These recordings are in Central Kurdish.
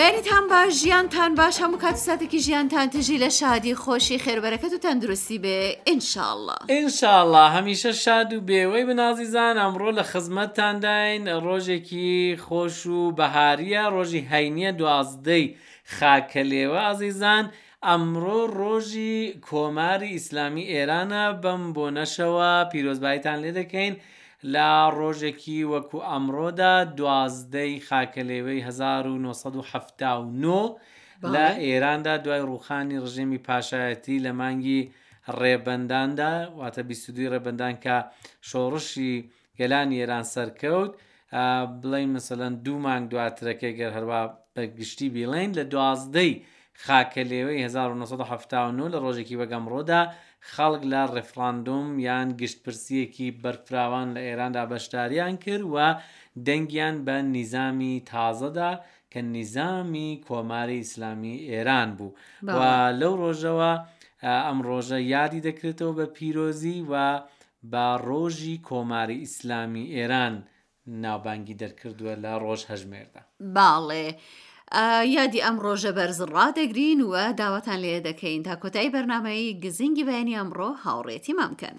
بەیانیتان باش ژیانتان باش هەموو کات ساتێکی ژیانتان تژی لە شادی خۆشی خێربەرەکەت و تەندروستی بێ ئینشاءاللە ئینشاءاللە هەمیشە شاد و بێوەی بن ئازیزان ئەمڕۆ لە خزمەتتانداین ڕۆژێکی خۆش و بەهاریە ڕۆژی هەینیە دوازدەی خاکەلێوە ئازیزان ئەمڕۆ ڕۆژی کۆماری ئیسلامی ئێرانە بەم بۆنەشەوە پیرۆزبایتان لێ دەکەین لە ڕۆژێکی وەکو ئەمڕۆدا دوازدە ی خاکەلێوەی هەزار و نۆ سەد و حەفتا و نۆ لە ئێراندا دوای ڕووخانی ڕژێمی پاشایەتی لە مانگی ڕێبەنداندا واتە بیست و دوو ی ڕێبەندان کە شۆڕشی گەلانی ئێران سەرکەوت ئا بڵێین مەسەلەن دوو مانگ دواترەکەی گەر هەروا بە گشتی بیڵێین لە دوازدە ی خاکە لێوەی هەزار و نۆ سەد و حەفتا و نۆ لە ڕۆژێکی وەک ئەمڕۆدا خەڵک لە ڕێفڕاندۆم یان گشت پرسییەکی بەرفراوان لە ئێراندا بەشداریان کرد و دەنگیان بە نیزامی تازەدا کە نیزامی کۆماری ئیسلامی ئێران بوو و لەو ڕۆژەوە ئەم ڕۆژە یادی دەکرێتەوە بە پیرۆزی و بە ڕۆژی کۆماری ئیسلامی ئێران ناوبانگی دەرکردووە لە ڕۆژ هەژمێردا. باڵێ یادی ئەم ڕۆژە بەرز ڕادەگرین و داواتان لێ دەکەین تا کۆتایی بەرنمەی گزینگی بەیانی ئەمڕۆ هاوڕێتی مامکەن.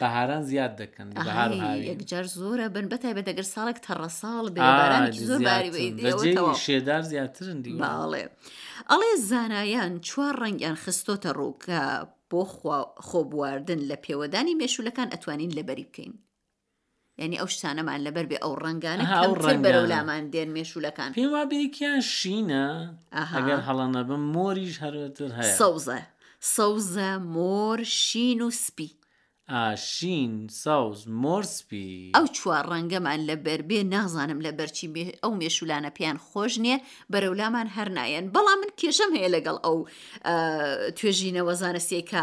بەهاران زیاد دەکەن یەکجار زۆرە بن بە تایبەت دەگەر ساڵێک تەڕە ساڵ شێدار زیاترن دیواڵێ ئەڵێ زانایان چوار ڕەنگیان خستۆتە ڕووکە بۆ خۆبواردن لە پێوەدانی مێشولەکان ئەتوانین لەبەری بکەین یعنی ئەو شتانەمان لەبەر بێ ئەو ڕەنگانە ئەها، ئەو کەمتر بەرەو ڕەنگانە. لامان دێن مێشولەکان پێم وا بەیەکیان شینە ئەها. ئەگەر هەڵە نەبم مۆریش هەرەتر هەیە سەوزە سەوزە مۆر شین و سپی ئا شین سەوز مۆر سپی ئەو چوار ڕەنگەمان لەبەر بێ نازانم لەبەرچی مێ- ئەو مێشولانە پێیان خۆش نییە بەرەو لامان هەر نایەن بەڵام من کێشەم هەیە لەگەڵ ئەو ئە، توێژینەوە زانستیەی کە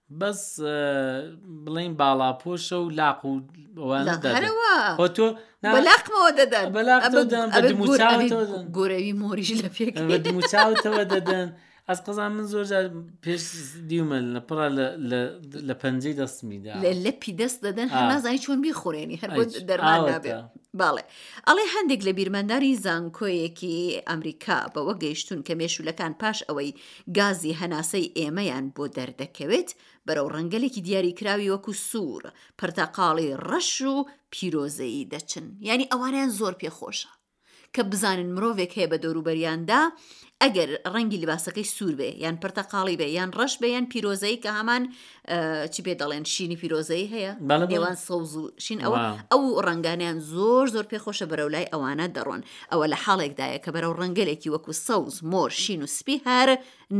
بەس بڵین باڵا پۆشە و لاق و بەلاقمەوە دەدەن گۆرەوی مۆریش لە پێکەوە دەدەن ئەس قەزان من زۆر پێش دیومە لە پڕ لە پەنجەی دەستمیدا لە پی دەست دەدەن هەنازانی چۆن بیخورێنی هەر دەرمانابێت باڵێ ئەڵێ هەندێک لە بیرمەندانی زانکۆیەکی ئەمریکا بەوە گەیشتون کە مێشولەکان پاش ئەوەی گازی هەناسەی ئێمەیان بۆ دەردەکەوێت بەرەو ڕەنگەلێکی دیاریکراوی وەکو سوور، پرتەقاڵی ڕەش و پیرۆزەیی دەچن، یانی ئەوانەیان زۆر پێ خۆشە کە بزانن مرۆڤێک هەیە بە دەوروبەریاندا ئەگەر ڕەنگی لباسەکەی سوور بێ یان پرتەقاڵی بێ یان ڕەش بێ یان پیرۆزەیی کە هەمان چی پێ دەڵێن شینی پیرۆزەی هەیە نێوان سەوز و شین ئەوە ئەو ڕنگانیان زۆر زۆر پێ خۆشە بەرەو لای ئەوانە دەڕۆن ئەوە لە حاڵێکدایە کە بەرەو ڕنگەلێکی وەکو سەوز مۆر شین و سپی هەر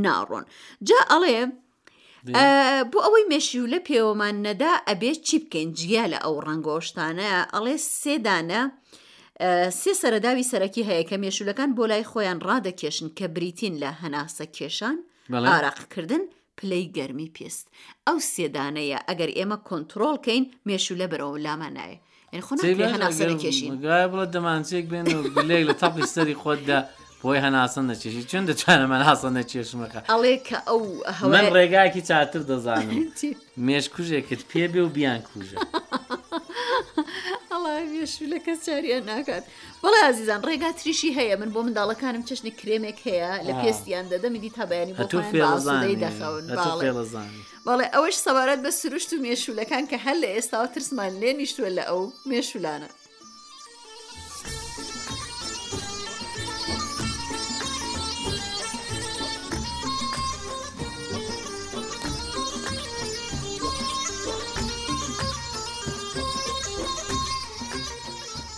ناڕۆن جا ئەڵێ بۆ ئەوەی مێشی و لە پێوەمان نەدا ئەبێت چی بکەین جیا لە ئەو ڕنگۆشتانە ئەڵێ سێدانە سێ سەرەداوی سەرەکی هەیە کە مێشولەکان بۆ لای خۆیان ڕادەکێشن کە بریتین لە هەناسە کێشان ئارەقکردن پلەی گەرمی پێست ئەو سێ دانەیە ئەگەر ئێمە کۆنتڕۆڵ کەین مێشولە بەرەوە لامان نایێ یعنی خۆ ناکرێ جێگاش هەناسە ئەگەر نەکێشین گوایە بڵە دەمانچەیەک بێن و گولەیەک لە تەپی سەری خۆتدا بۆی هەناسە نەچێشی چۆن دەتوانە مەناسە نەچێشمەکە ئەڵێ کە ئەو من هەوای ڕێگاکی چاتر دەزانم چی؟ مێشکوژێکت پێ بێ و بیان کوژە ئەڵا مێشولەکە چاریان ناکات بەڵێ ئازیزان ڕێگا تریشی هەیە من بۆ منداڵەکانم چەشنی کرێمێک هەیە لە پێستیان دەدەمی دی تا بەیانی بۆی دەخەون بەڵێ ئەوەش سەبارەت بە سروشت و مێشولەکان کە هەر لە ئێستاوە ترسمان لێ نیشتووە لە ئەو مێشولانە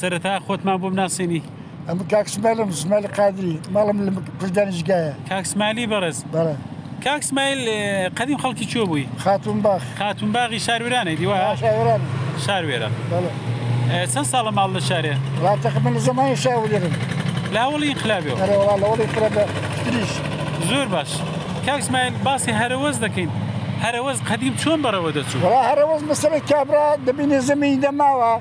سەرەتا خۆتمان بۆ بناسێنی. ئەم کاک سمایلم سمایل قادری ماڵم لە کوردانیشگایە. کاک سمایلی بەڕێز. بەڵێ. کاک سمایل قەدیم خەڵکی کوێ بووی؟ خاتوون باغ. خاتوون باغی شار وێرانە دی وایە؟ شار وێران. شار وێران. بەڵێ. چەند ساڵە ماڵ لە شارێ؟ وڵا تەقریبەن لە زەمانی شا وەرێرم. لە هەوەڵی ئینقلابێ؟ ئەرێ وڵا لە هەوەڵی ئینقلابێ تریش. زۆر باش. کاک سمایل باسی هەرەوەز دەکەین. هەرەوەز قەدیم چۆن بەڕێوە دەچوو؟ وڵا هەرەوەز بە سەرەی کابرا دەبینێ زەمینی دەماوە.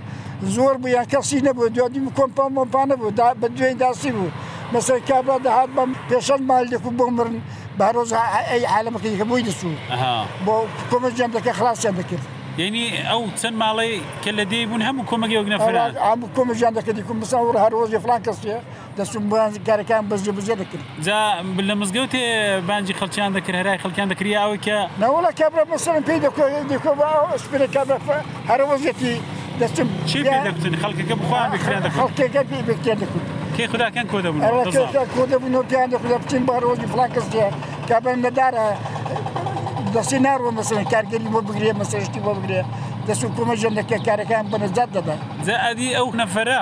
زۆر بوو یان کەسیش نەبوو دوادی بوو کۆمپا و مۆمپا نەبوو دا بە دوێی داسی بوو مەسەی کابرا دەهات بەم پێشەن مال دەکو بۆ مرن بە هەرۆز ئەی عالەمەکەی کە بۆی دەچوو ئەها بۆ کۆمە جیان دەکە خلاصیان دەکرد یعنی ئەو چەند ماڵەی کە لە دێی بوون هەموو کۆمەگەی وەک نەفران ئەوان هەموو کۆمە جیان دەکردی کوم بسا وڕ هەرۆزی فلان کەسیە دەست و بازی کارەکان بەزجێ بزێ دەکرد جا لە مزگەوتێ بانجی خەڵکیان دەکرد هەرای خەڵکیان دەکری ئەوەی کە نەوەڵە کابرا بەسەرم پێی دەکۆ سپرە کابرا هەرەوەزێتی دەستم چی پێ دەکوتن خەڵکەکە بخوان بکرێن دەکرد خەڵکەکە پێی بکتێ دەکوت کێ خوداکان کۆ دەبوون ئەوە قەزا. کێکە کۆ دەبوون و پیان دەکوت بچین بارۆزی فڵان کەس دێ کابرا نەدارە دەستی ناڕوە مەسەن کارگەری بۆ بگرێ مەسەشتی بۆ بگرێ دەست و کۆمە ژەندەکە کارەکان بەنەجات دەدەن جا ئەدی ئەو نەفەرە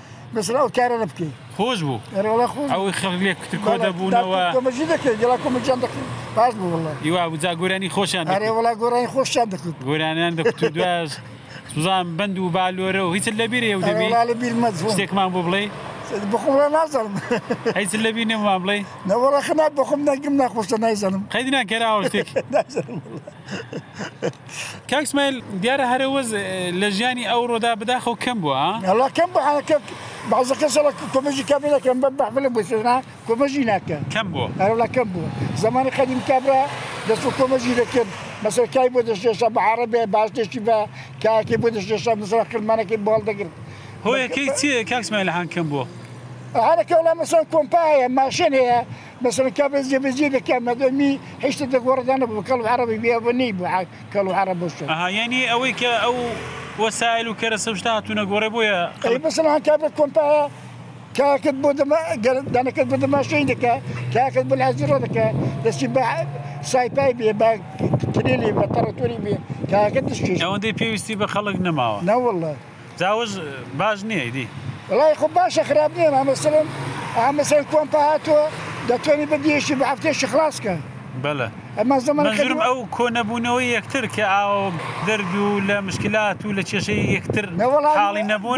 بەسەر ئەو کارە لە بکەیت خۆش بوو ئەو خەڵ لێ کتر کۆ دەبوونەوە کۆمەژی دەکەیت گەڵا کۆمەجان دەکەیت باش بوو وڵە یوا بجا گۆرانی خۆشیان ئەرێ وڵا گۆرانی خۆشیان دەکوت گۆرانیان دەکوت دواش سوزان بند و بالۆرە و هیچ لە بیرە و دەبی لە بیر مەجوو شتێکمان بۆ بڵێ بخۆڵە نازانم هیچ لە بیر نەمان بڵێ نەوەڵە خنات بخۆم نەگم ناخۆشە نایزانم قەیدنا کەراوە شتێک کاک سمایل دیارە هەرە وەز لە ژیانی ئەو ڕۆدا بداخەو کەم بوە ها؟ ئەڵا کەم بوە ئەڵا کەم بەعزە کەس ئەڵا کۆمەژی کابرا ناکرێ بە بە بلم بۆ سێنا کۆمەژی ناکە کەم بوە ئەرە وڵا کەم بوە زەمانی قەدیم کابرا دەس و کۆمەژی دەکرد مەسەر کای بۆ دەشێشا بە عارەبێ باش دەشی بە کایەکەی بۆ دەشێشا مەسەلا قرمانەکەی بۆ هەڵدەگرت هۆیەکەی چیە کاک سمایل هان کەم بوە؟ هەرەکە وڵا مەسەلەن کۆمپا هەیە ماشێن هەیە مەسەلەن کابرا جێبەجێی دەکا مەدەمی هێشتا دەگۆڕێدا نەبوو کەڵ و عەڕەبی بێ ئەوە نەی بوو کەڵ و عەڕەب بۆ شوێن. ئەها یەنی ئەوەی کە ئەو وەسایل و کەرەسە و شتە هاتوونە گۆڕێ بۆیە ئەی خەڵک. مەسەلەن هەن کابرا کۆمپایە کاکەت بۆ دەما گەر دانەکەت بۆ دەماشەیی دەکا کاکەت بۆ لەحەجی ڕۆ دەکا دەچی با سایپای بێ با ترێلی بە تەڕەتۆری بێ کاکەت دەست چێژی. ئەوەندەی پێویستی بە خەڵک نەماوە. نەوەڵڵا. جا ئەوەش باش نیە ئیدی. وەڵای خۆ باشە خراپ نیە ئەمە سەرم ئەها مەسەلەن کۆمپا هاتوە دەتوانی بەدیەشی بەهەفتەیەشی خڵاس کە بەلە ئەما زەمەنەکە منزورم ئەو کۆ نەبونەوەی یەکتر کە ئاو دەرد و لە مشکلات و لە کێشەی یەکتر حاڵی نەبون.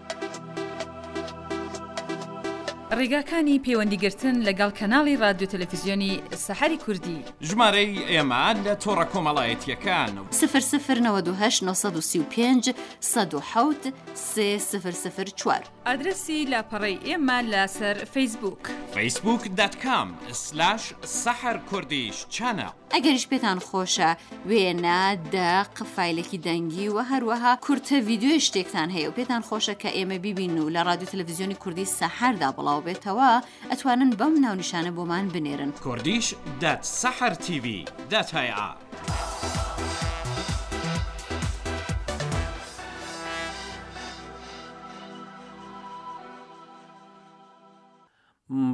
ڕێگاکانی پەیوەندیگرتن لەگەڵ کەناڵی ڕادیۆ تەلەفیزیۆنی سەحەری کوردی. ژمارەی ئێمە لە تۆڕە کۆمەڵایەتییەکان. 00926351707004. ئادرەسی لاپەڕەی ئێمە لەسەر فەیسبووک. facebook.com/saharkurdischannel ئەگەریش پێتان خۆشە وێنە، دەق، فایلێکی دەنگی و هەروەها کورتە ڤیددیوی شتێکتان هەیە و پێتان خۆشە کە ئێمە بیبین و لە ڕادیو تەلەڤزیۆنی کوردی سەحەردا بڵاو بێتەوە ئەتوانن بەم ناونیشانە بۆمان بنێرن. Kurdish dat Sahar TV dat hey'a.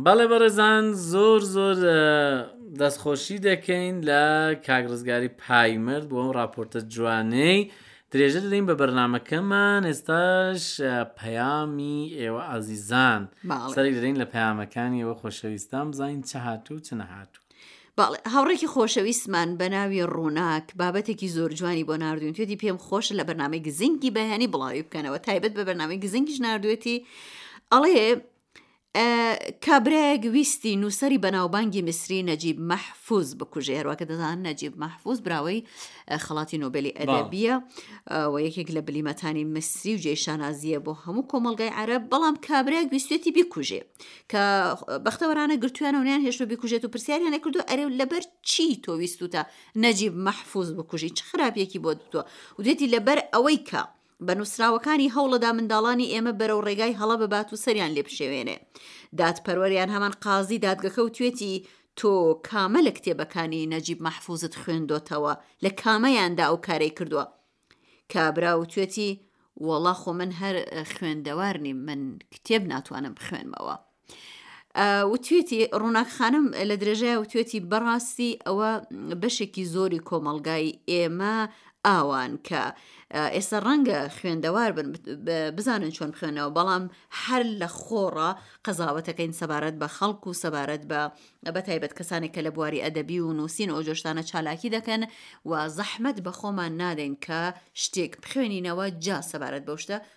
بەڵێ بەڕێزان زۆر زۆر دەست خۆشی دەکەین لە کاک ڕزگاری پایمرد بۆ ئەم ڕاپۆرتە جوانەی درێژە دەدەین بە بەرنمەکەمان ئێستاش پەیامی ئێوە ئازیزان سەری دەدەین لە پەیامەکانی ئەوە خۆشەویستان بزانین چه هاتوو چ نەهاتوو باڵێ هاوڕێکی خۆشەویستمان بە ناوی ڕووناک بابەتێکی زۆر جوانی بۆ نردون توێتی پێم خۆش لە بەنامەی گزنگی بەیانی بڵاوی بکەنەوە تایبەت بە بەنامەی گزنگیش نردوێتی ئەڵێ کابرایەک ویستی نووسەری بەناوبانگی میسری نەجیب مەحفوز بکوژێ هەروەکە دەزان نەجیب مەحفوز براوەی خڵاتی نۆبلی ئەدەبیە و یەکێک لە بلیمەتانی میسری و جێ شانازیە بۆ هەموو کۆمەلگای عرب بەڵام کابرایەک ویستێتی بیکوژێ کە بەختەوەرانە گرتویان ونیان هێشتە بیکوژێت و پرسیاریانە کردو ئەرێ لەبەر چی تۆ ویستوتە نەجیب مەحفوز بکوژی چ خراپیەکی بۆ دوتوە و دێتی لەبەر ئەوەی کە بە نووسراوەکانی هەوڵەدا منداڵانی ئێمە بەرەو ڕێگای هەڵە ببات و سەریان لێ بشێوێنێ دادپەروەریان هەمان قازی دادگەکە و توێتی تۆ کامە لە کتێبەکانی نەجیب مەحفوزت خوێندۆتەوە لە کامەیاندا ئەو کارەی کردووە کابرا و توێتی وەڵا خۆ من هەر خوێندەوار نیم من کتێب ناتوانم بخوێنمەوە وتوێتی ڕووناک خانم لە درێژای وتوێتی بەڕاستی ئەوە بەشێکی زۆری کۆمەلگای ئێمە ئاوان کە ئێستا ڕەنگە خوێندەوار بن بزانن چۆن بخوێنەوە بەڵام هەر لە خۆڕە قەزاوەتەکەین سەبارەت بە خەڵک و سەبارەت بە بە تایبەت کەسانێک کە لە بواری ئەدەبی و نووسین ئەو جۆشتانە چالاکی دەکەن و زەحمت بە خۆمان نادەین کە شتێک بخوێنینەوە جا سەبارەت بەو شتە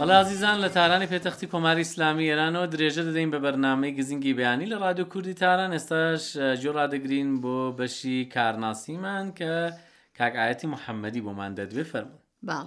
هەڵێ ئازیزان لە تارانی پێتەختی کۆماری ئیسلامی ئێرانەوە درێژە دەدەین بە بەرنامەی گزنگی بەیانی لە ڕادیۆ کوردی تاران ئێستاش گوێ ڕادەگرین بۆ بەشی کارناسیمان کە کاک ئاەتی محەممەدی بۆمان دەدوێ فەرمون باڵ